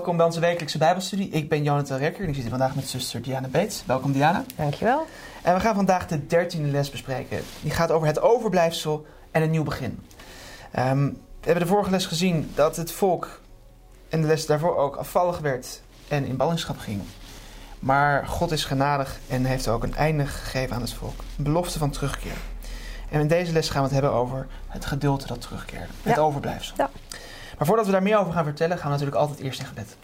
Welkom bij onze wekelijkse Bijbelstudie. Ik ben Jonathan Rekker en ik zit hier vandaag met zuster Diana Beets. Welkom Diana. Dankjewel. En we gaan vandaag de dertiende les bespreken. Die gaat over het overblijfsel en een nieuw begin. Ehm, we hebben de vorige les gezien dat het volk en de les daarvoor ook afvallig werd en in ballingschap ging. Maar God is genadig en heeft ook een einde gegeven aan het volk. Een belofte van terugkeer. En in deze les gaan we het hebben over het gedeelte dat terugkeerde. Het overblijfsel. Ja. Maar voordat we daar meer over gaan vertellen, gaan we natuurlijk altijd eerst in gebed.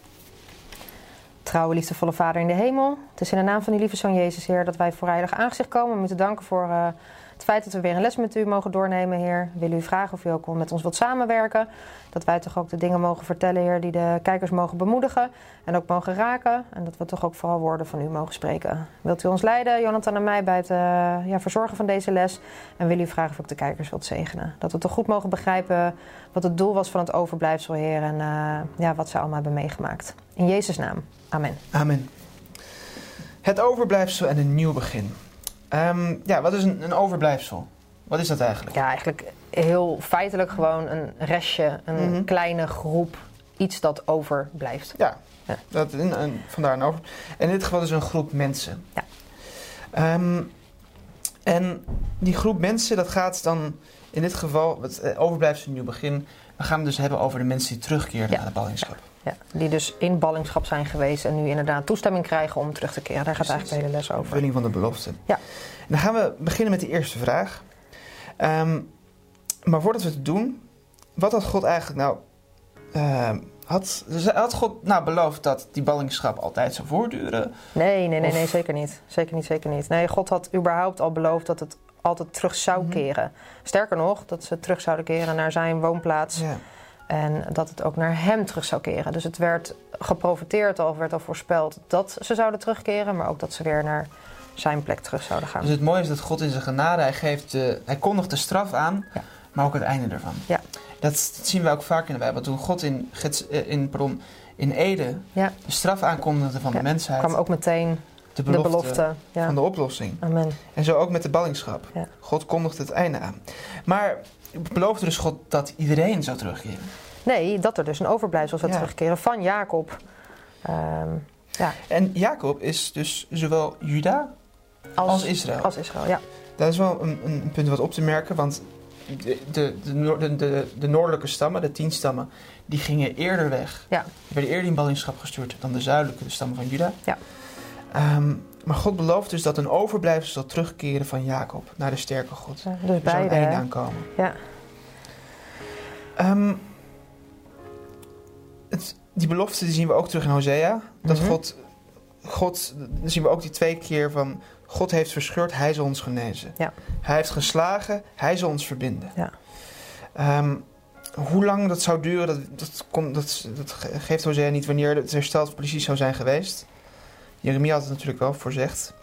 Trouwe, liefdevolle Vader in de hemel. Het is in de naam van uw lieve Zoon Jezus, Heer, dat wij voor heilig aangezicht komen. om te danken voor eh, het feit dat we weer een les met u mogen doornemen, Heer. Willen u vragen of u ook met ons wilt samenwerken. Dat wij toch ook de dingen mogen vertellen, Heer, die de kijkers mogen bemoedigen. En ook mogen raken. En dat we toch ook vooral woorden van u mogen spreken. Wilt u ons leiden, Jonathan en mij, bij het eh, ja, verzorgen van deze les? En wil u vragen of ook de kijkers wilt zegenen. Dat we toch goed mogen begrijpen wat het doel was van het overblijfsel, Heer. En eh, ja, wat ze allemaal hebben meegemaakt. In Jezus' naam. Amen. Amen. Het overblijfsel en een nieuw begin. Ehm, ja, wat is een, een overblijfsel? Wat is dat eigenlijk? Ja, eigenlijk heel feitelijk gewoon een restje, een Mhm. kleine groep, iets dat overblijft. Ja, Ja. Dat, een, een- vandaar een over. En in dit geval dus een groep mensen. Ja. Ehm, en die groep mensen, dat gaat dan in dit geval, het eh, overblijfsel een nieuw begin. We gaan het dus hebben over de mensen die terugkeren Ja. naar de ballingschap. Ja, die dus in ballingschap zijn geweest en nu inderdaad toestemming krijgen om terug te keren. Daar gaat eigenlijk de hele les over. Vulling van de belofte. Ja. Dan gaan we beginnen met de eerste vraag. Ehm, maar voordat we het doen, wat had God eigenlijk nou... ehm, had, had God nou beloofd dat die ballingschap altijd zou voortduren? Nee, nee, nee, Of- nee, zeker niet. Zeker niet, zeker niet. Nee, God had überhaupt al beloofd dat het altijd terug zou Mhm. keren. Sterker nog, dat ze terug zouden keren naar zijn woonplaats. Ja. En dat het ook naar hem terug zou keren. Dus het werd geprofiteerd al, werd al voorspeld dat ze zouden terugkeren, maar ook dat ze weer naar zijn plek terug zouden gaan. Dus het mooie is dat God in zijn genade, hij, geeft de, hij kondigt de straf aan, Ja. maar ook het einde ervan. Ja. Dat, dat zien we ook vaak in de Bijbel. Toen God in, eh, in, pardon, in Ede Ja. de straf aankondigde van Ja, de mensheid, kwam ook meteen de de belofte. Ja. van de oplossing. Amen. En zo ook met de ballingschap. God kondigde het einde aan. Maar beloofde dus God dat iedereen zou terugkeren. Nee, dat er dus een overblijfsel zou Ja. terugkeren van Jacob. Ehm, ja, En Jacob is dus zowel Juda als, als Israël. als Israël. Ja. Dat is wel een, een punt wat op te merken, want de, de, de, noor- de, de, de noordelijke stammen, de tien stammen, die gingen eerder weg. Ja. Die werden eerder in ballingschap gestuurd dan de zuidelijke de stammen van Juda. Ja. Ehm, maar God belooft dus dat een overblijfsel zal terugkeren van Jacob naar de sterke God. Ja, Dus Er zal een einde aankomen. Ja. Ehm, het, die belofte die zien we ook terug in Hosea. Dat Mhm. God, God, dan zien we ook die twee keer van... God heeft verscheurd, hij zal ons genezen. Ja. Hij heeft geslagen, hij zal ons verbinden. Ja. Ehm, hoe lang dat zou duren, dat, dat, kon, dat, dat ge- geeft Hosea niet wanneer het herstel precies zou zijn geweest. Jeremia had het natuurlijk wel voorzegd.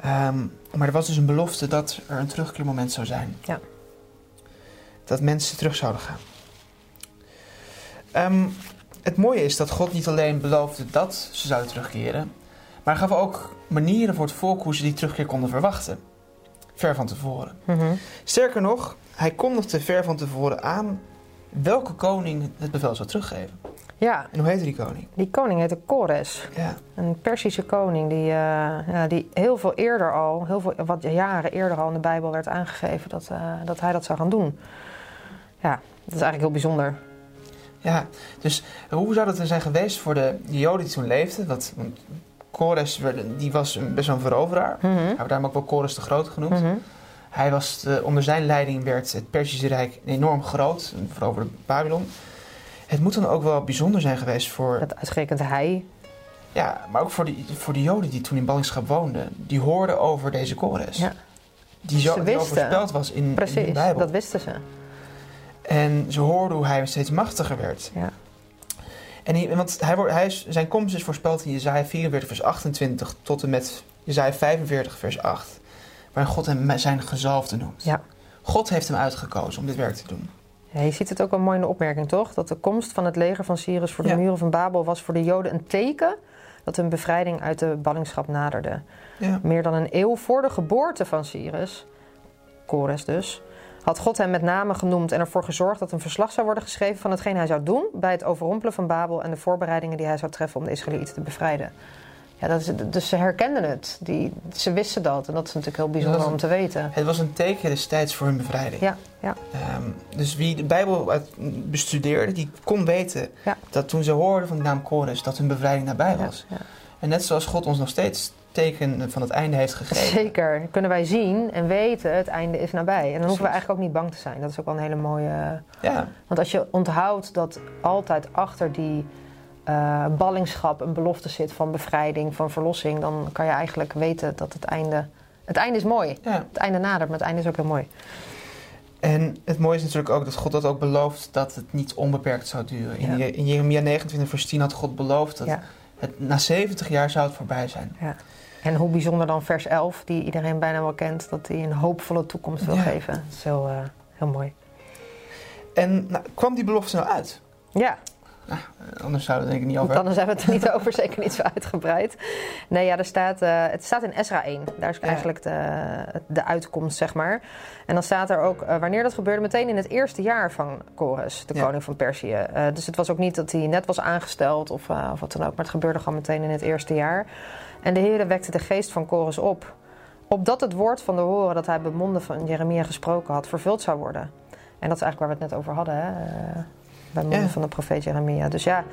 Ehm, maar er was dus een belofte dat er een terugkeermoment zou zijn. Ja. Dat mensen terug zouden gaan. Ehm, het mooie is dat God niet alleen beloofde dat ze zouden terugkeren, maar gaf ook manieren voor het volk hoe ze die terugkeer konden verwachten. Ver van tevoren. Mhm. Sterker nog, hij kondigde ver van tevoren aan welke koning het bevel zou teruggeven. Ja, En hoe heette die koning? die koning heette Kores. Ja, Een Persische koning die, ja, die heel veel eerder al, heel veel, wat jaren eerder al in de Bijbel werd aangegeven dat, eh, dat hij dat zou gaan doen. Ja, dat is eigenlijk heel bijzonder. ja. Dus hoe zou dat er zijn geweest voor de Joden die toen leefden? Want, Kores die was best wel een veroveraar. Mhm. Hij werd daarom ook wel Kores de Grote genoemd. Mhm. Hij was de- onder zijn leiding werd het Perzische Rijk enorm groot, veroverde Babylon. Het moet dan ook wel bijzonder zijn geweest voor, Dat uitgerekend hij. ja, maar ook voor de, voor de Joden die toen in ballingschap woonden. Die hoorden over deze Kores. Ja. Die zo die overspeld was in, in de Precies, Bijbel. dat wisten ze. En ze hoorden hoe hij steeds machtiger werd. Ja. En hij, want hij, wordt- hij is, zijn komst is voorspeld in Jezaja 44 vers 28 tot en met Jezaja 45 vers 8. Waarin God hem zijn gezalfde noemt. Ja. God heeft hem uitgekozen om dit werk te doen. Ja, je ziet het ook wel mooi in de opmerking, toch? Dat de komst van het leger van Cyrus voor de Ja. muren van Babel was voor de Joden een teken dat hun bevrijding uit de ballingschap naderde. Ja. Meer dan een eeuw voor de geboorte van Cyrus, Kores dus, had God hem met name genoemd en ervoor gezorgd dat een verslag zou worden geschreven van hetgeen hij zou doen bij het overrompelen van Babel en de voorbereidingen die hij zou treffen om de Israëlieten te bevrijden. Ja, dat is, dus ze herkenden het. Die, ze wisten dat. En dat is natuurlijk heel bijzonder om te weten. Het was een teken destijds voor hun bevrijding. Ja, ja. Ehm, dus wie de Bijbel bestudeerde, die kon weten Ja. dat toen ze hoorden van de naam Kores, dat hun bevrijding nabij was. ja. En net zoals God ons nog steeds teken van het einde heeft gegeven. Zeker. Kunnen wij zien en weten, het einde is nabij. En dan hoeven we eigenlijk ook niet bang te zijn. Dat is ook wel een hele mooie... Ja, Want als je onthoudt dat altijd achter die eh, ballingschap een belofte zit van bevrijding, van verlossing, dan kan je eigenlijk weten dat het einde. Het einde is mooi. ja. Het einde nadert, maar het einde is ook heel mooi. En het mooie is natuurlijk ook dat God dat ook belooft dat het niet onbeperkt zou duren. In, Ja. Je- in Jeremia 29 vers 10 had God beloofd dat Ja. het na 70 jaar zou het voorbij zijn. En hoe bijzonder dan vers 11, die iedereen bijna wel kent, dat hij een hoopvolle toekomst wil Ja. geven. Dat is heel, heel mooi. En nou, kwam die belofte nou uit? Ja, Eh, Anders zouden we het denk ik niet over anders hebben we het er niet over, zeker niet zo uitgebreid. Nee, ja, er staat, eh, het staat in Esra 1. Daar is Ja. eigenlijk de, de uitkomst, zeg maar. En dan staat er ook, eh, wanneer dat gebeurde, meteen in het eerste jaar van Kores, de Ja. koning van Perzië. Dus het was ook niet dat hij net was aangesteld of, of wat dan ook, maar het gebeurde gewoon meteen in het eerste jaar. En de Heer wekte de geest van Kores op, opdat het woord van de horen dat hij bij monden van Jeremia gesproken had, vervuld zou worden. En dat is eigenlijk waar we het net over hadden, hè? Bij monden Ja. van de profeet Jeremia. Dus ja,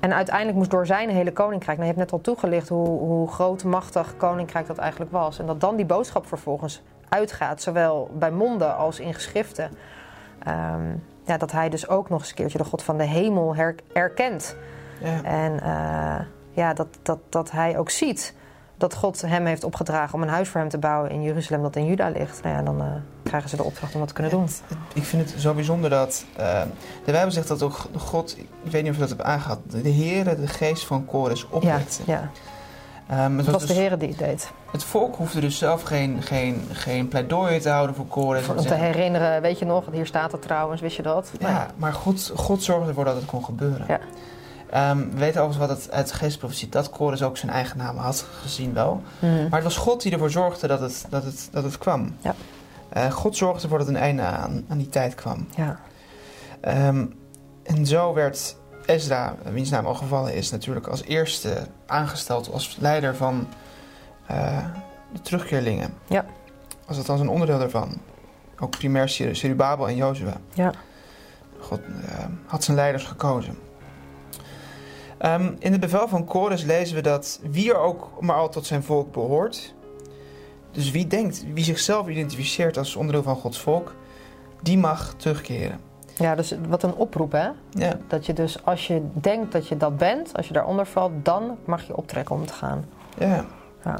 en uiteindelijk moest door zijn hele koninkrijk, nou, je hebt net al toegelicht hoe, hoe groot, machtig koninkrijk dat eigenlijk was. En dat dan die boodschap vervolgens uitgaat, zowel bij monden als in geschriften. Ehm, ja, dat hij dus ook nog eens een keertje de God van de hemel her- erkent. Ja. En eh, ja, dat, dat, dat hij ook ziet dat God hem heeft opgedragen om een huis voor hem te bouwen in Jeruzalem dat in Juda ligt. Nou ja, dan eh, krijgen ze de opdracht om dat te kunnen doen. Het- het- ik vind het zo bijzonder dat eh, de Bijbel zegt dat ook God, ik weet niet of je dat hebt aangehad, de Heere de geest van Kores Ja, opwekte. ja. Ehm, het, het was was de dus- Heer die het deed. het volk hoefde dus zelf geen, geen, geen pleidooi te houden voor Kores. Om te herinneren, weet je nog, hier staat het trouwens, wist je dat? Ja, maar God, God zorgde ervoor dat het kon gebeuren. Ja. Ehm, we weten overigens wat het uit de geestprofetie dat Kores ook zijn eigen naam had gezien wel. Mhm. Maar het was God die ervoor zorgde dat het, dat het, dat het kwam. Ja. Eh, God zorgde ervoor dat een einde aan, aan die tijd kwam. Ja, Ehm, en zo werd Ezra, wiens naam al gevallen is, natuurlijk als eerste aangesteld als leider van eh, de terugkeerlingen. Ja. Was het als een onderdeel daarvan. Ook primair Zerubabel en Jozua. ja. God eh, had zijn leiders gekozen. Ehm, in het bevel van Kores lezen we dat wie er ook maar al tot zijn volk behoort. Dus wie denkt, wie zichzelf identificeert als onderdeel van Gods volk, die mag terugkeren. ja, dus wat een oproep, hè? Ja, Dat je dus, als je denkt dat je dat bent, als je daaronder valt, dan mag je optrekken om te gaan. ja. Ja.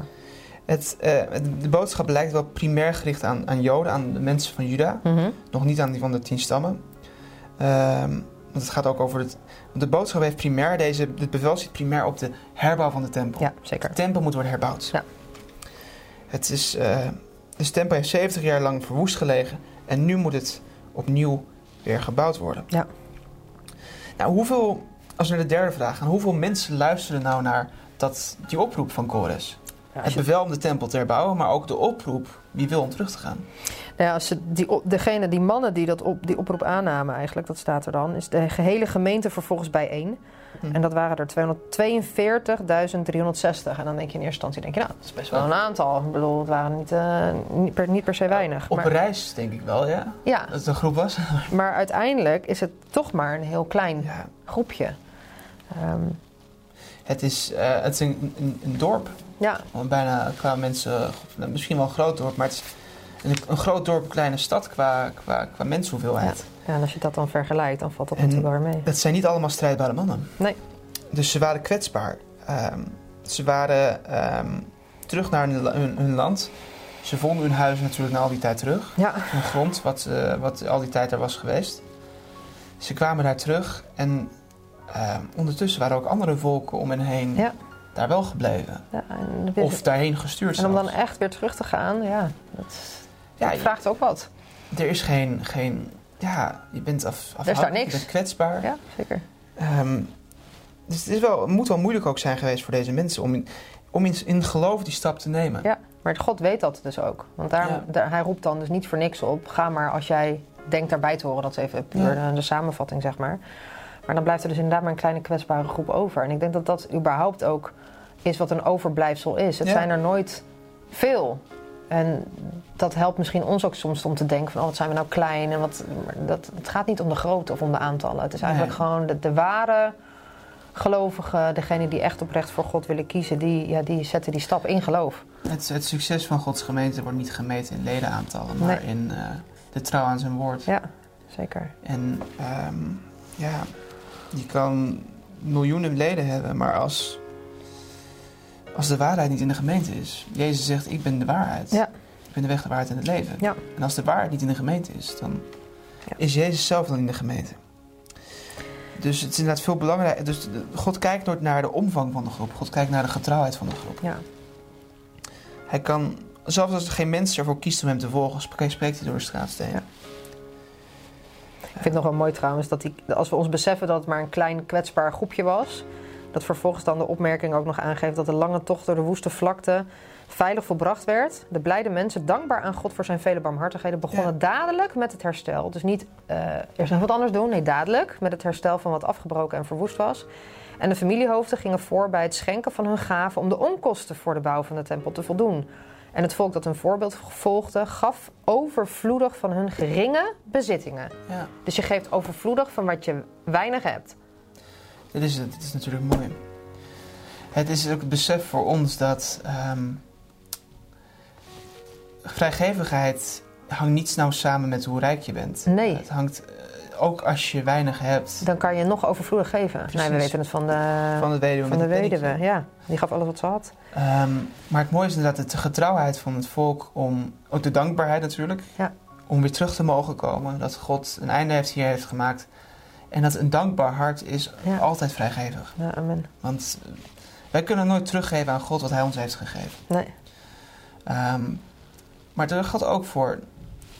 Het, eh, de boodschap lijkt wel primair gericht aan, aan Joden, aan de mensen van Juda. Mhm. Nog niet aan die van de tien stammen. Ehm, want het gaat ook over het. Want de boodschap heeft primair deze. Het bevel zit primair op de herbouw van de tempel. Ja, zeker. De tempel moet worden herbouwd. Ja. Het is, eh, de tempel heeft 70 jaar lang verwoest gelegen. En nu moet het opnieuw weer gebouwd worden. Ja. Nou, hoeveel, als we naar de derde vraag gaan, hoeveel mensen luisteren nou naar dat, die oproep van Kores? Het bevel om de tempel te herbouwen, maar ook de oproep wie wil om terug te gaan. Nou ja, als ze die, degene, die mannen die dat op, die oproep aannamen eigenlijk, dat staat er dan, is de gehele gemeente vervolgens bijeen. Hm. En dat waren er 242.360. En dan denk je in eerste instantie, denk je, nou, dat is best wel een aantal. Ik bedoel, het waren niet, eh, niet, per, niet per se weinig. Op Maar, reis denk ik wel, ja. ja, Dat het een groep was. maar uiteindelijk is het toch maar een heel klein Ja. groepje. Ehm, Het is, eh, het is een, een, een dorp. ja, Want Bijna qua mensen, nou, misschien wel een groot dorp, maar het is een, een groot dorp, een kleine stad qua, qua, qua mensenhoeveelheid. ja, en als je dat dan vergelijkt, dan valt dat En- natuurlijk wel mee. Dat zijn niet allemaal strijdbare mannen. Nee. Dus ze waren kwetsbaar. Ehm, ze waren ehm, terug naar hun, hun, hun land. Ze vonden hun huis natuurlijk na al die tijd terug. Ja, Hun grond, wat, eh, wat al die tijd er was geweest. Ze kwamen daar terug en ehm, ondertussen waren ook andere volken om hen heen Ja. daar wel gebleven. ja en, dan- Of daarheen gestuurd en om dan echt weer terug te gaan, ja, dat, Ja, dat vraagt ook wat. er is geen, geen... Ja, je bent af, afhankelijk, daar niks. je bent kwetsbaar. Ja, zeker. Ehm, dus het, is wel, het moet wel moeilijk ook zijn geweest voor deze mensen om in, om in, in geloof die stap te nemen. Ja. Maar God weet dat dus ook. Want daar, Ja. daar- hij roept dan dus niet voor niks op. Ga maar als jij denkt daarbij te horen. Dat is even puur Ja. de, de samenvatting, zeg maar. Maar dan blijft er dus inderdaad maar een kleine kwetsbare groep over. En ik denk dat dat überhaupt ook is wat een overblijfsel is. Het Ja. zijn er nooit veel. En dat helpt misschien ons ook soms om te denken van... oh, wat zijn we nou klein en wat... Dat, het gaat niet om de grootte of om de aantallen. Het is eigenlijk Nee. gewoon de, de ware gelovigen... degene die echt oprecht voor God willen kiezen... die, ja, die zetten die stap in geloof. Het, het succes van Gods gemeente wordt niet gemeten in ledenaantallen, maar Nee. in eh, de trouw aan zijn woord. Ja, zeker. En ehm, ja, je kan miljoenen leden hebben, maar als, als de waarheid niet in de gemeente is. Jezus zegt, ik ben de waarheid. Ja. Ik ben de weg, de waarheid en het leven. Ja. En als de waarheid niet in de gemeente is, dan Ja. is Jezus zelf dan in de gemeente. Dus het is inderdaad veel belangrijker. Dus God kijkt nooit naar de omvang van de groep. God kijkt naar de getrouwheid van de groep. Ja. Hij kan, zelfs als er geen mens ervoor kiest om hem te volgen, spreekt hij door de straatsteen. Ja. Ik vind het nog wel mooi trouwens dat die, als we ons beseffen dat het maar een klein kwetsbaar groepje was, dat vervolgens dan de opmerking ook nog aangeeft dat de lange tocht door de woeste vlakte veilig volbracht werd. De blijde mensen, dankbaar aan God voor zijn vele barmhartigheden, begonnen dadelijk met het herstel. Dus niet eh eerst nog wat anders doen, nee, dadelijk met het herstel van wat afgebroken en verwoest was. En de familiehoofden gingen voor bij het schenken van hun gaven om de onkosten voor de bouw van de tempel te voldoen. En het volk dat hun voorbeeld volgde, gaf overvloedig van hun geringe bezittingen. Ja. Dus je geeft overvloedig van wat je weinig hebt. Dit is, het. dit is natuurlijk mooi. Het is ook het besef voor ons dat ehm, vrijgevigheid hangt niet snel samen met hoe rijk je bent. Nee. Het hangt ook als je weinig hebt Dan kan je nog overvloedig geven. Precies. Nee, we weten het van de, van de weduwe. van de weduwe. Ja, die gaf alles wat ze had. Ehm, maar het mooie is inderdaad de getrouwheid van het volk om, ook de dankbaarheid natuurlijk, Ja. om weer terug te mogen komen. Dat God een einde heeft hier heeft gemaakt. En dat een dankbaar hart is Ja. altijd vrijgevig. Ja, amen. Want eh, wij kunnen nooit teruggeven aan God wat Hij ons heeft gegeven. Nee. Ehm, maar dat geldt ook voor,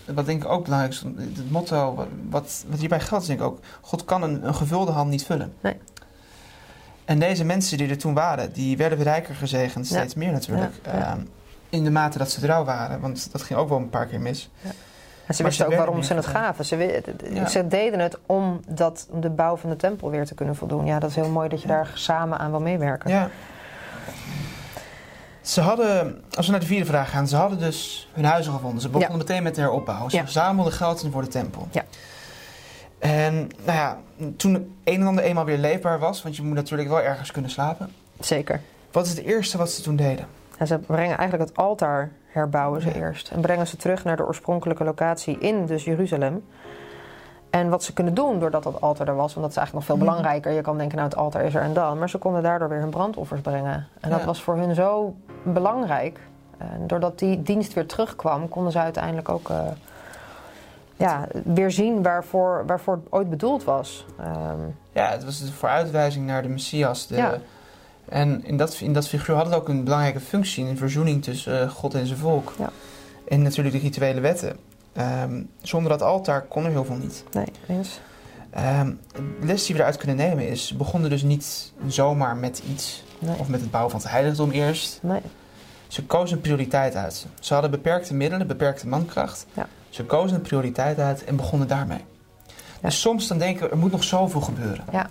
wat denk ik ook belangrijk is, het motto wat, wat, hierbij geldt is denk ik ook, God kan een, een gevulde hand niet vullen. Nee. En deze mensen die er toen waren, die werden rijker gezegend, Ja. steeds meer natuurlijk. Ja, ja. Ehm, in de mate dat ze trouw waren, want dat ging ook wel een paar keer mis. En ze wisten ook waarom ze het gaven. Ze, ze deden het om, dat, de bouw van de tempel weer te kunnen voldoen. Ja, dat is heel mooi dat je daar samen aan wil meewerken. Ja. Ze hadden, als we naar de vierde vraag gaan, ze hadden dus hun huizen gevonden. Ze begonnen meteen met de heropbouw. Ze Ja. verzamelden geld voor de tempel. Ja. En nou ja, toen het een en ander eenmaal weer leefbaar was, want je moet natuurlijk wel ergens kunnen slapen. Zeker. Wat is het eerste wat ze toen deden? En ze brengen eigenlijk het altaar herbouwen ze Ja. eerst. En brengen ze terug naar de oorspronkelijke locatie in dus Jeruzalem. En wat ze kunnen doen doordat dat altaar er was, want dat is eigenlijk nog veel Mhm. belangrijker. Je kan denken, nou het altaar is er en dan. Maar ze konden daardoor weer hun brandoffers brengen. En dat was voor hun zo belangrijk. En doordat die dienst weer terugkwam, konden ze uiteindelijk ook eh, ja, weer zien waarvoor, waarvoor het ooit bedoeld was. Ehm, Ja, het was de vooruitwijzing naar de Messias. De, Ja. En in dat, in dat figuur had het ook een belangrijke functie in verzoening tussen eh, God en zijn volk. Ja. En natuurlijk de rituele wetten. Ehm, zonder dat altaar kon er heel veel niet. nee, eens. Ehm, de les die we eruit kunnen nemen is... begonnen dus niet zomaar met iets. Nee. Of met het bouwen van het heiligdom eerst. nee. Ze kozen een prioriteit uit. Ze hadden beperkte middelen, beperkte mankracht. Ja. Ze kozen een prioriteit uit en begonnen daarmee. Ja. Dus soms dan denken we, er moet nog zoveel gebeuren. Ja.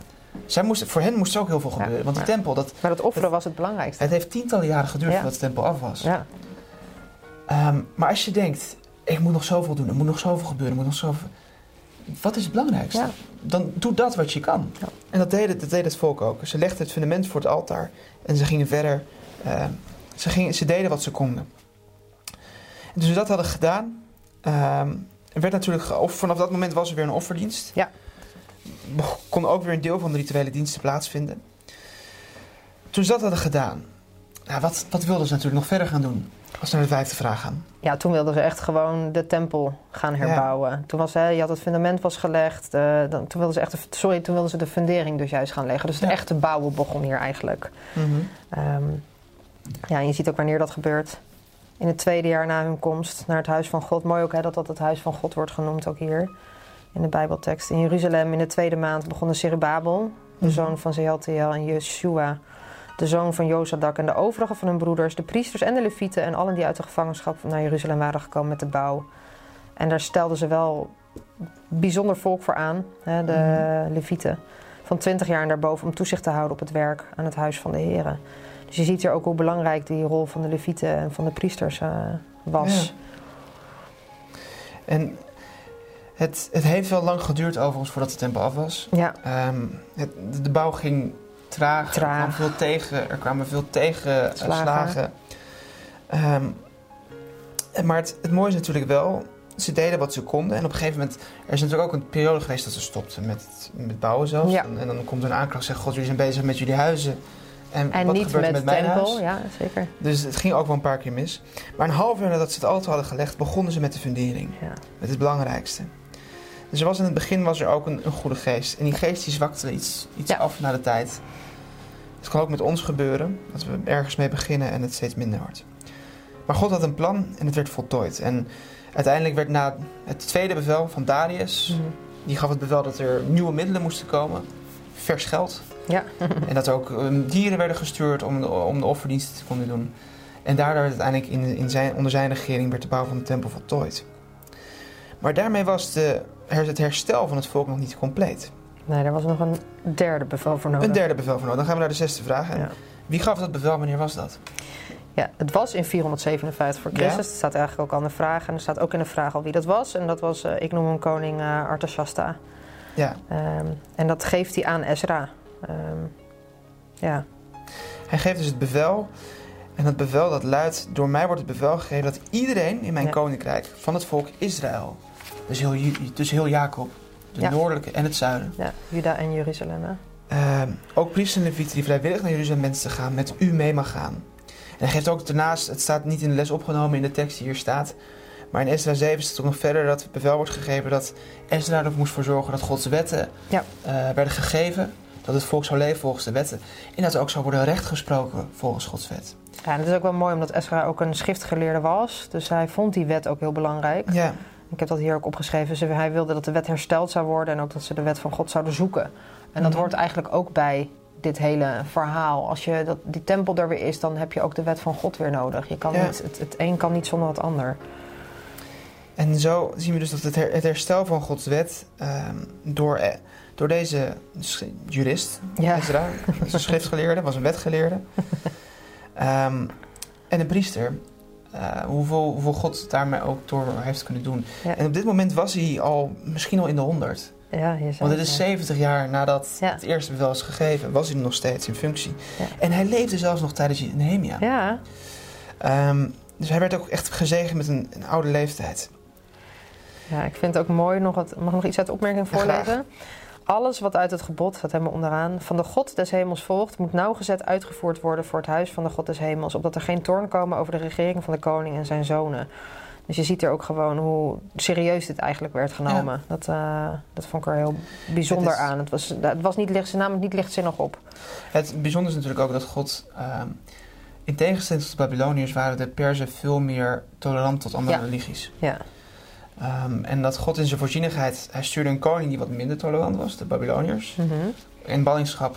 Zij moesten, voor hen moest er ook heel veel Ja. gebeuren. Want Ja. tempel, dat, Maar het offeren was het belangrijkste. het heeft tientallen jaren geduurd voordat de tempel af was. Ja, Ehm, maar als je denkt, ik moet nog zoveel doen, er moet nog zoveel gebeuren, er moet nog zoveel... Wat is het belangrijkste? Ja. Dan doe dat wat je kan. Ja. En dat deed, het, dat deed het volk ook. Ze legden het fundament voor het altaar en ze gingen verder. Ehm, ze, gingen, ze deden wat ze konden. En toen ze dat hadden gedaan, ehm, er werd natuurlijk geofferd. Vanaf dat moment was er weer een offerdienst. Ja. Kon ook weer een deel van de rituele diensten plaatsvinden. Toen ze dat hadden gedaan, nou, wat, wat wilden ze natuurlijk nog verder gaan doen? Als we naar de vijfde vraag gaan. Ja, toen wilden ze echt gewoon de tempel gaan Ja. herbouwen. Toen was, hè, je had het fundament was gelegd. eh, dan, toen wilden ze echt de, sorry, toen wilden ze de fundering dus juist gaan leggen. Dus het Ja. echte bouwen begon hier eigenlijk. Ehm, ja, en je ziet ook wanneer dat gebeurt. In het tweede jaar na hun komst naar het huis van God. Mooi ook hè, dat dat het huis van God wordt genoemd ook hier. In de Bijbeltekst. In Jeruzalem in de tweede maand begon de Zerubbabel, de Mhm. zoon van Zealtiel en Yeshua, de zoon van Jozadak en de overige van hun broeders, de priesters en de levieten en allen die uit de gevangenschap naar Jeruzalem waren gekomen met de bouw. En daar stelden ze wel bijzonder volk voor aan, hè, de Mhm. levieten, van 20 jaar en daarboven om toezicht te houden op het werk aan het huis van de heren. Dus je ziet hier ook hoe belangrijk die rol van de levieten en van de priesters eh, was. Ja. En het, het heeft wel lang geduurd overigens voordat de tempel af was. Ja, Ehm, het, de bouw ging traag. Traag. Er, kwam veel tegen, er kwamen veel tegenslagen. Slagen. slagen. Ehm, en maar het, het mooie is natuurlijk wel, ze deden wat ze konden. En op een gegeven moment, er is natuurlijk ook een periode geweest dat ze stopten met, met bouwen zelfs. Ja. En, en dan komt er een aanklacht zeggen, god jullie zijn bezig met jullie huizen. En, en wat niet gebeurt met, met mijn tempel, huis? ja, zeker. Dus het ging ook wel een paar keer mis. Maar een half jaar nadat ze het altaar hadden gelegd, begonnen ze met de fundering. Ja. Met het belangrijkste. Dus er was in het begin was er ook een, een goede geest. En die geest die zwakte iets, iets Ja. af na de tijd. Het kan ook met ons gebeuren. Dat we ergens mee beginnen en het steeds minder wordt. Maar God had een plan en het werd voltooid. En uiteindelijk werd na het tweede bevel van Darius... Mhm. Die gaf het bevel dat er nieuwe middelen moesten komen. Vers geld. Ja. En dat er ook um, dieren werden gestuurd om de, om de offerdiensten te kunnen doen. En daardoor werd uiteindelijk in, in zijn, onder zijn regering werd de bouw van de tempel voltooid. Maar daarmee was de, het herstel van het volk nog niet compleet. Nee, er was nog een derde bevel voor nodig. Een derde bevel voor nodig. Dan gaan we naar de zesde vraag. Ja. Wie gaf dat bevel? Wanneer was dat? Ja, het was in 457 voor Christus. Ja. Het staat eigenlijk ook aan de vraag. En er staat ook in de vraag al wie dat was. En dat was, eh, ik noem hem koning eh Artashasta. Ja, Ehm, en dat geeft hij aan Ezra. Ehm, ja, hij geeft dus het bevel. En dat bevel dat luidt, door mij wordt het bevel gegeven dat iedereen in mijn Ja. koninkrijk van het volk Israël, dus heel, dus heel Jacob, de Ja. noordelijke en het zuiden, ja, Juda en Jeruzalem. Ehm, ook priesters en levieten die vrijwillig naar Jeruzalem wensen te gaan, met u mee mag gaan. En hij geeft ook daarnaast, het staat niet in de les opgenomen in de tekst die hier staat, maar in Ezra 7 staat ook nog verder dat het bevel wordt gegeven dat Ezra er moest voor zorgen dat Gods wetten Ja. eh, werden gegeven, dat het volk zou leven volgens de wetten en dat er ook zou worden rechtgesproken volgens Gods wet. Ja, en het is ook wel mooi omdat Ezra ook een schriftgeleerde was. Dus hij vond die wet ook heel belangrijk. Ja, Ik heb dat hier ook opgeschreven. Ze- Hij wilde dat de wet hersteld zou worden en ook dat ze de wet van God zouden zoeken. En dat Mhm. hoort eigenlijk ook bij dit hele verhaal. Als je dat, die tempel er weer is, dan heb je ook de wet van God weer nodig. Je kan Ja. niet, het, het een kan niet zonder het ander. en zo zien we dus dat het, her- het herstel van Gods wet ehm, door, eh, door deze jurist, Ja. Ezra, een schriftgeleerde, was een wetgeleerde. Ehm, en een priester. Eh, hoeveel, hoeveel God daarmee ook door heeft kunnen doen. Ja. En op dit moment was hij al misschien al in de honderd. Ja, je zei Want het is ja. 70 jaar nadat Ja. het eerste bevel is gegeven, was hij nog steeds in functie. En hij leefde zelfs nog tijdens Nehemia. Ja, Ehm, dus hij werd ook echt gezegend met een, een oude leeftijd. ja, ik vind het ook mooi. Nog wat, mag ik nog iets uit de opmerking voorlezen? Alles wat uit het gebod, staat helemaal onderaan, van de God des hemels volgt, moet nauwgezet uitgevoerd worden voor het huis van de God des hemels, opdat er geen toorn komen over de regering van de koning en zijn zonen. Dus je ziet er ook gewoon hoe serieus dit eigenlijk werd genomen. Dat, eh, dat vond ik er heel bijzonder Het is- aan. Het was, het was niet licht, het niet lichtzinnig op. Het bijzondere is natuurlijk ook dat God, ehm, in tegenstelling tot de Babyloniërs, waren de Perzen veel meer tolerant tot andere Ja. religies. Ja, Ehm, en dat God in zijn voorzienigheid, hij stuurde een koning die wat minder tolerant was, de Babyloniërs, Mhm. in ballingschap.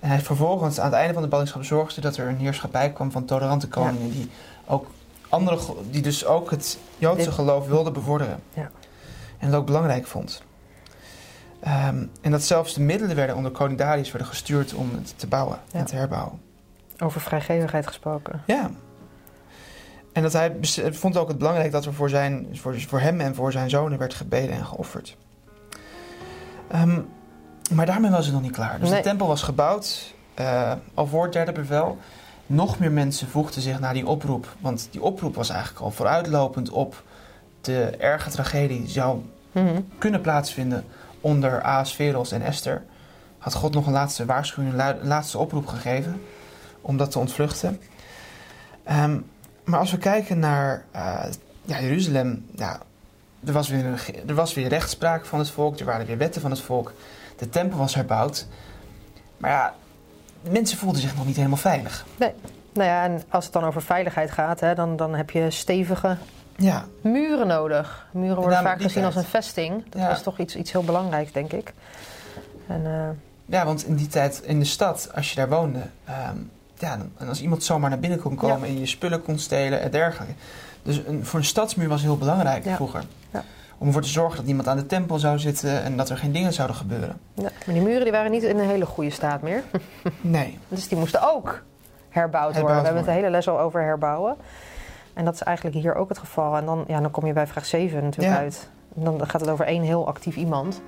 En hij vervolgens, aan het einde van de ballingschap, zorgde dat er een heerschappij kwam van tolerante koningen die ook andere, die dus ook het Joodse geloof wilden bevorderen. Ja. En het ook belangrijk vond. Ehm, en dat zelfs de middelen werden onder koning Darius werden gestuurd om het te bouwen Ja. en te herbouwen. over vrijgevigheid gesproken. Ja. En dat hij vond ook het belangrijk dat er voor, zijn, voor, voor hem en voor zijn zonen werd gebeden en geofferd. Ehm, maar daarmee was het nog niet klaar. Dus Nee. de tempel was gebouwd, eh, al voor het derde bevel. Nog meer mensen voegden zich naar die oproep. Want die oproep was eigenlijk al vooruitlopend op de erge tragedie die zou Mhm. kunnen plaatsvinden onder Ahasveros en Esther. Had God nog een laatste waarschuwing, een laatste oproep gegeven om dat te ontvluchten. Ehm, maar als we kijken naar eh, ja, Jeruzalem, ja, er, was weer een, er was weer rechtspraak van het volk, er waren weer wetten van het volk. De tempel was herbouwd. Maar ja, mensen voelden zich nog niet helemaal veilig. Nou ja, en als het dan over veiligheid gaat, hè, dan, dan heb je stevige Ja, muren nodig. Muren worden vaak gezien als een vesting. Dat Ja. is toch iets, iets heel belangrijks, denk ik. En, eh, ja, want in die tijd in de stad, als je daar woonde, ehm, ja, en als iemand zomaar naar binnen kon komen en je spullen kon stelen en dergelijke. Dus een, voor een stadsmuur was heel belangrijk Ja. vroeger. Ja. Om ervoor te zorgen dat niemand aan de tempel zou zitten en dat er geen dingen zouden gebeuren. Ja, maar die muren die waren niet in een hele goede staat meer. Nee. Dus die moesten ook herbouwd worden. We hebben het de hele les al over herbouwen. En dat is eigenlijk hier ook het geval. En dan, ja, dan kom je bij vraag 7 natuurlijk Ja. uit. En dan gaat het over één heel actief iemand.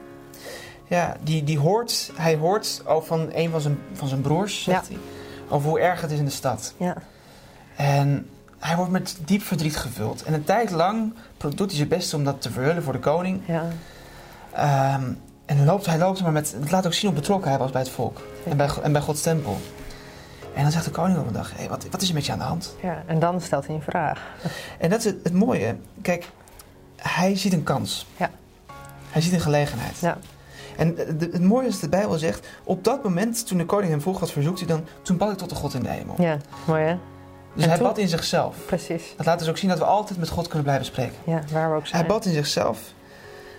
Ja, die, die hoort, hij hoort over van een van zijn, van zijn broers, zegt hij, over hoe erg het is in de stad. Ja, En hij wordt met diep verdriet gevuld. En een tijd lang doet hij zijn best om dat te verhullen voor de koning. ja. Ehm, en loopt, hij loopt maar met. Het laat ook zien hoe betrokken hij was bij het volk. En bij, en bij Gods tempel. En dan zegt de koning op een dag: hey, wat, wat is er met je aan de hand? ja. En dan stelt hij een vraag. En dat is het, het mooie. Kijk, hij ziet een kans. Ja. Hij ziet een gelegenheid. Ja. En de- de- het mooie is dat de Bijbel zegt: op dat moment, toen de koning hem vroeg wat verzoekt hij dan, toen bad ik tot de God in de hemel. Ja, mooi hè? Dus En hij toen? bad in zichzelf. Precies. Dat laat dus ook zien dat we altijd met God kunnen blijven spreken. Ja, waar we ook zijn. Hij bad in zichzelf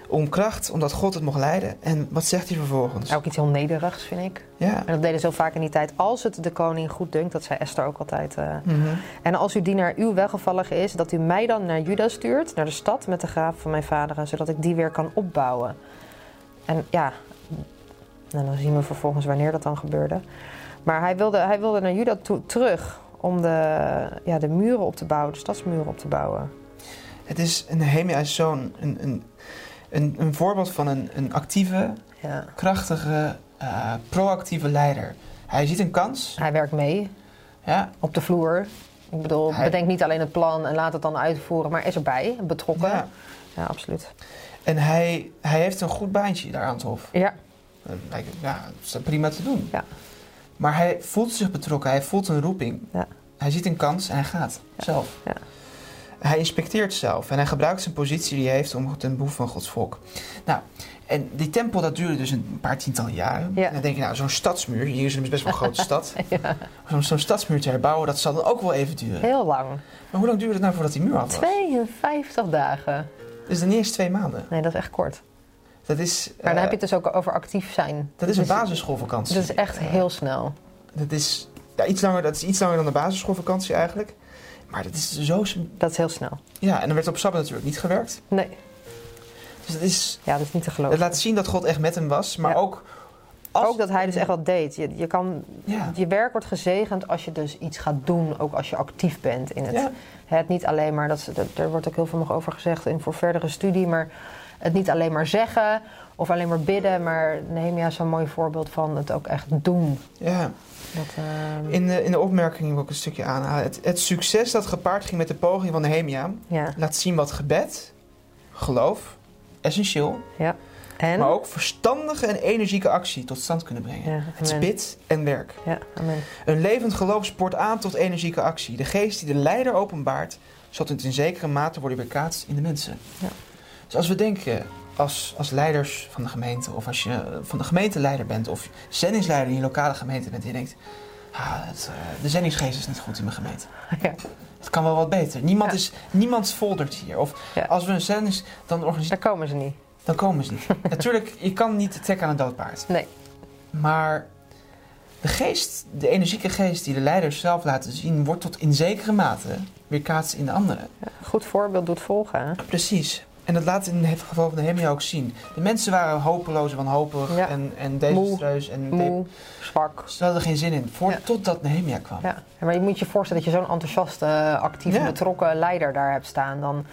om kracht, omdat God het mocht leiden. En wat zegt hij vervolgens? Ook iets heel nederigs, vind ik. Ja. En dat deden ze heel vaak in die tijd. Als het de koning goed dunkt, dat zei Esther ook altijd. eh, Mhm. En als uw dienaar uw weggevallig is, dat u mij dan naar Juda stuurt, naar de stad met de graaf van mijn vaderen, zodat ik die weer kan opbouwen. En ja, nou, dan zien we vervolgens wanneer dat dan gebeurde. Maar hij wilde, hij wilde naar Juda toe, terug om de, ja, de muren op te bouwen, de stadsmuren op te bouwen. Het is Nehemia is zo'n een, een, een, een voorbeeld van een, een actieve, Ja. krachtige, eh, proactieve leider. Hij ziet een kans. Hij werkt mee Ja, op de vloer. Ik bedoel, Hij- bedenk niet alleen het plan en laat het dan uitvoeren, maar is erbij, betrokken. ja. ja absoluut. En hij, hij heeft een goed baantje daar aan het hof. Ja, Eh, Ja, dat is prima te doen. Ja. Maar hij voelt zich betrokken. Hij voelt een roeping. Ja. Hij ziet een kans en hij gaat Ja. zelf. Ja. Hij inspecteert zelf en hij gebruikt zijn positie die hij heeft om ten behoeve van Gods volk. Nou, en die tempel dat duurde dus een paar tientallen jaren. Ja. En dan denk je, nou, zo'n stadsmuur, hier is best wel een grote stad. ja. Om zo'n stadsmuur te herbouwen, dat zal dan ook wel even duren. heel lang. Maar hoe lang duurde het nou voordat die muur af was? 52 dagen. Dus dan niet eens twee maanden. Nee, dat is echt kort. Dat is, Maar dan eh, heb je het dus ook over actief zijn. dat is een Dus- basisschoolvakantie. Dat is echt heel snel. Dat is, ja, iets langer, dat is iets langer dan de basisschoolvakantie eigenlijk. Maar dat is zo... Dat is heel snel. Ja, en er werd op Sabbat natuurlijk niet gewerkt. Nee, Dus dat is... ja, dat is niet te Het geloven. laat zien dat God echt met hem was. Maar Ja. ook... Als, Ook dat hij dus echt wat deed. Je, je, kan, Ja. je werk wordt gezegend als je dus iets gaat doen, ook als je actief bent in het. Ja. Het niet alleen maar, dat, er wordt ook heel veel nog over gezegd in voor verdere studie, maar het niet alleen maar zeggen of alleen maar bidden, maar Nehemia is zo'n mooi voorbeeld van het ook echt doen. ja. Dat, ehm, In, de, in de opmerking wil ik een stukje aanhalen. Het, het succes dat gepaard ging met de poging van Nehemia... ja, laat zien wat gebed, geloof, essentieel... ja. En? maar ook verstandige en energieke actie tot stand kunnen brengen. Ja, Het is bid en werk. Ja, amen. Een levend geloof spoort aan tot energieke actie. De geest die de leider openbaart, zal het in zekere mate worden weerkaatst in de mensen. Ja. Dus als we denken, als, als leiders van de gemeente, of als je van de gemeenteleider bent, of zendingsleider in je lokale gemeente bent, en je denkt, ah, het, eh, de zendingsgeest is niet goed in mijn gemeente. Ja. Het kan wel wat beter. Niemand, Ja. is, niemand foldert hier. Of als we een zendings, dan organiseren, Daar komen ze niet. Dan komen ze niet. Natuurlijk, je kan niet trekken aan een doodpaard. Nee. Maar de geest, de energieke geest die de leiders zelf laten zien, wordt tot in zekere mate weerkaatst in de anderen. Ja, goed voorbeeld doet volgen. Hè? Precies. En dat laat in het geval van Nehemia ook zien. De mensen waren hopeloos en wanhopig Ja. en, en desastreus en Moe, zwak. ze hadden er geen zin in. Voor, Ja. Totdat Nehemia kwam. Ja. Maar je moet je voorstellen dat je zo'n enthousiaste, actieve, betrokken leider daar hebt staan. Dan,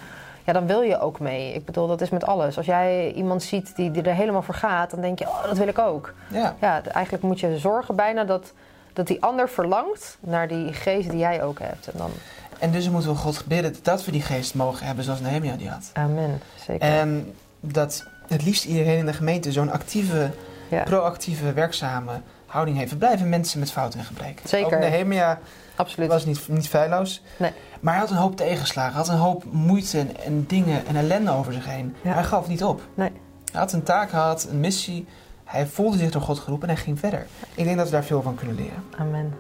ja, dan wil je ook mee. Ik bedoel, dat is met alles. Als jij iemand ziet die, die er helemaal voor gaat, dan denk je, oh, dat wil ik ook. Ja. Ja, eigenlijk moet je zorgen bijna dat, dat die ander verlangt naar die geest die jij ook hebt. En dan, En dus moeten we God bidden dat we die geest mogen hebben zoals Nehemia die had. amen. Zeker. En dat het liefst iedereen in de gemeente zo'n actieve, ja, proactieve, werkzame houding heeft. We blijven mensen met fouten en gebreken. Zeker. Ook Nehemia absoluut. was niet, niet feilloos. Nee. Maar hij had een hoop tegenslagen. Hij had een hoop moeite en, en dingen en ellende over zich heen. Ja. Hij gaf niet op. Nee. Hij had een taak, hij had een missie. Hij voelde zich door God geroepen en hij ging verder. Ik denk dat we daar veel van kunnen leren. Amen.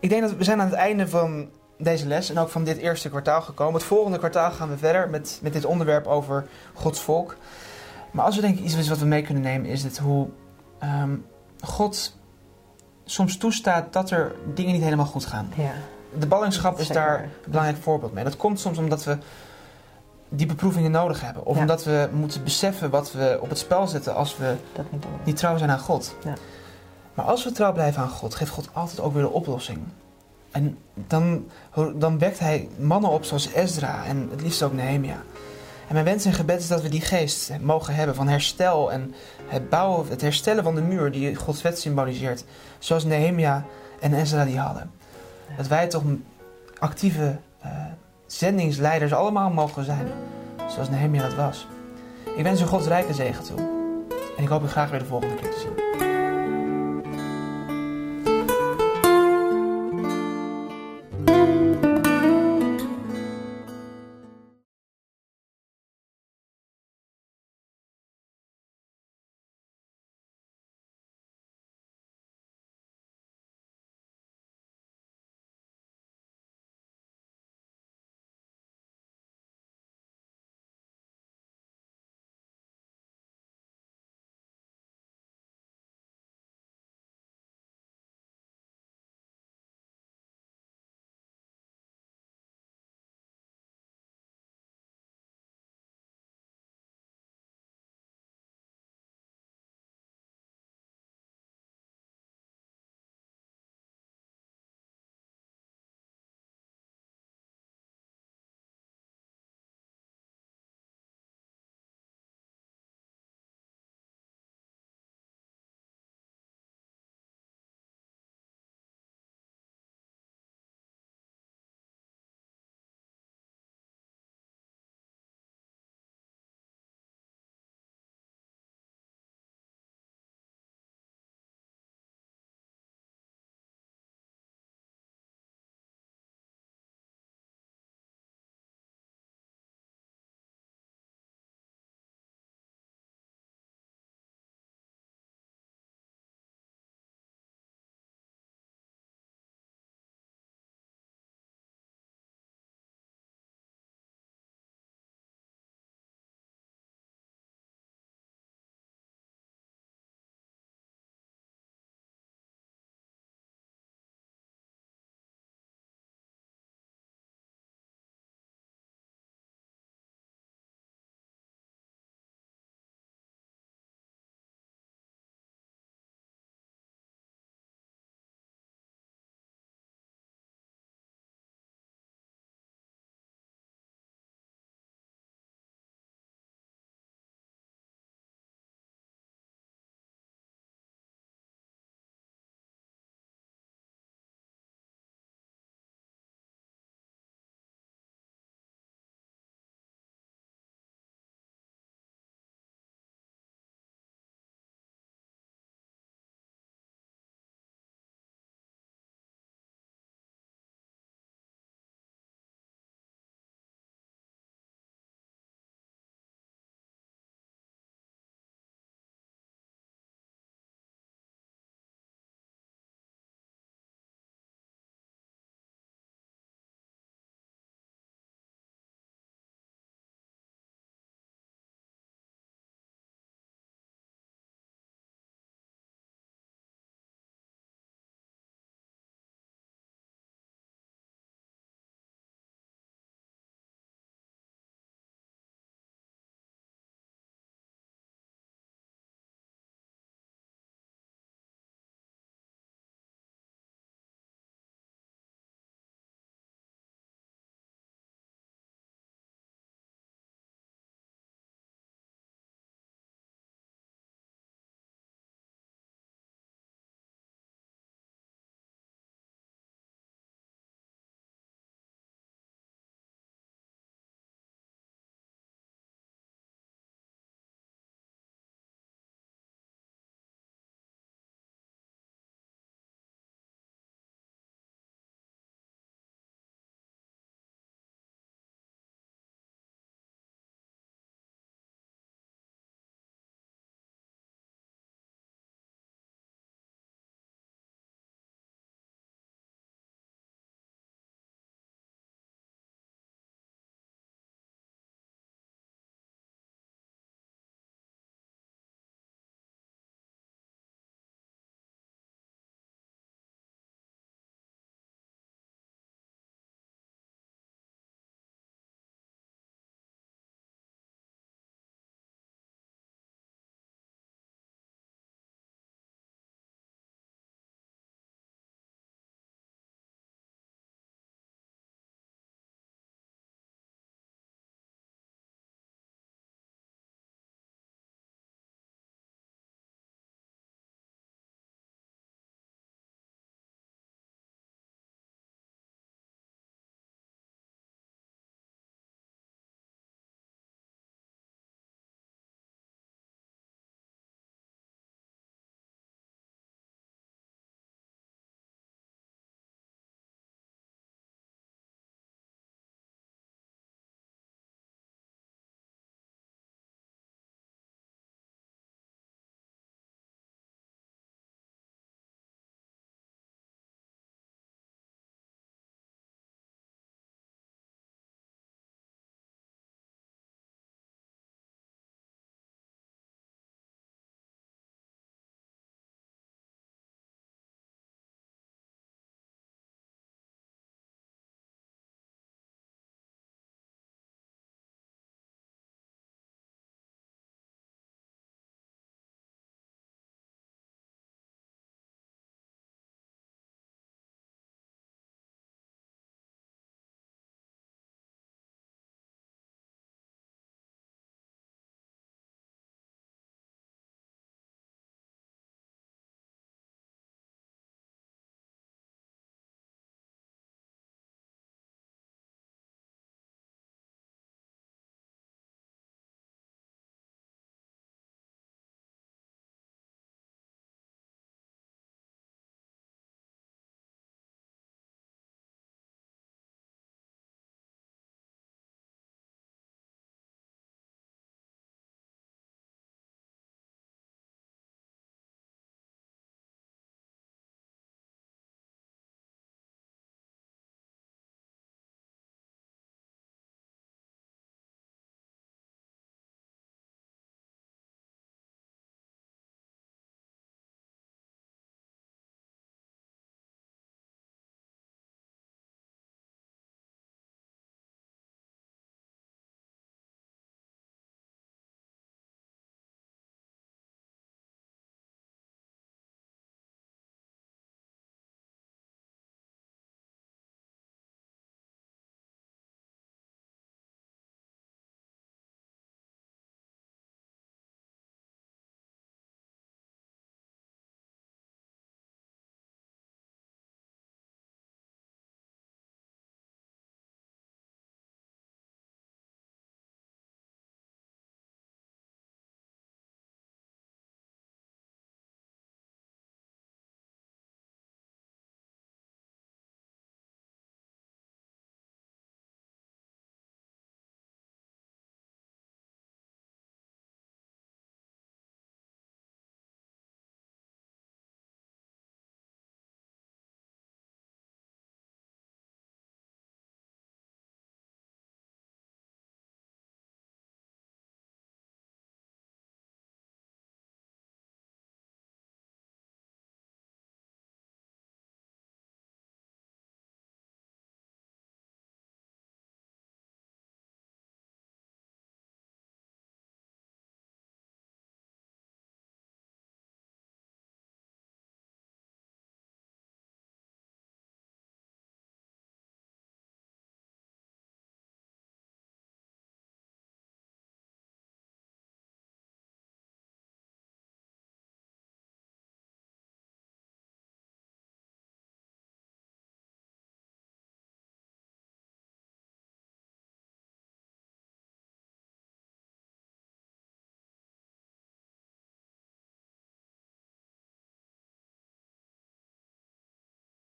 Ik denk dat we zijn aan het einde van deze les en ook van dit eerste kwartaal gekomen. Het volgende kwartaal gaan we verder met, met dit onderwerp over Gods volk. Maar als we denken iets is wat we mee kunnen nemen, is het hoe ehm, God soms toestaat dat er dingen niet helemaal goed gaan. Ja. De ballingschap is daar een belangrijk voorbeeld mee. Dat komt soms omdat we die beproevingen nodig hebben. Of Ja. omdat we moeten beseffen wat we op het spel zetten als we niet trouw zijn aan God. Ja. Maar als we trouw blijven aan God, geeft God altijd ook weer de oplossing. En dan, dan wekt hij mannen op zoals Ezra en het liefst ook Nehemia. En mijn wens en gebed is dat we die geest mogen hebben van herstel en het bouwen, het herstellen van de muur die Gods wet symboliseert. Zoals Nehemia en Ezra die hadden. Dat wij toch actieve eh, zendingsleiders allemaal mogen zijn. Zoals Nehemia dat was. Ik wens u Gods rijke zegen toe. En ik hoop u graag weer de volgende keer te zien.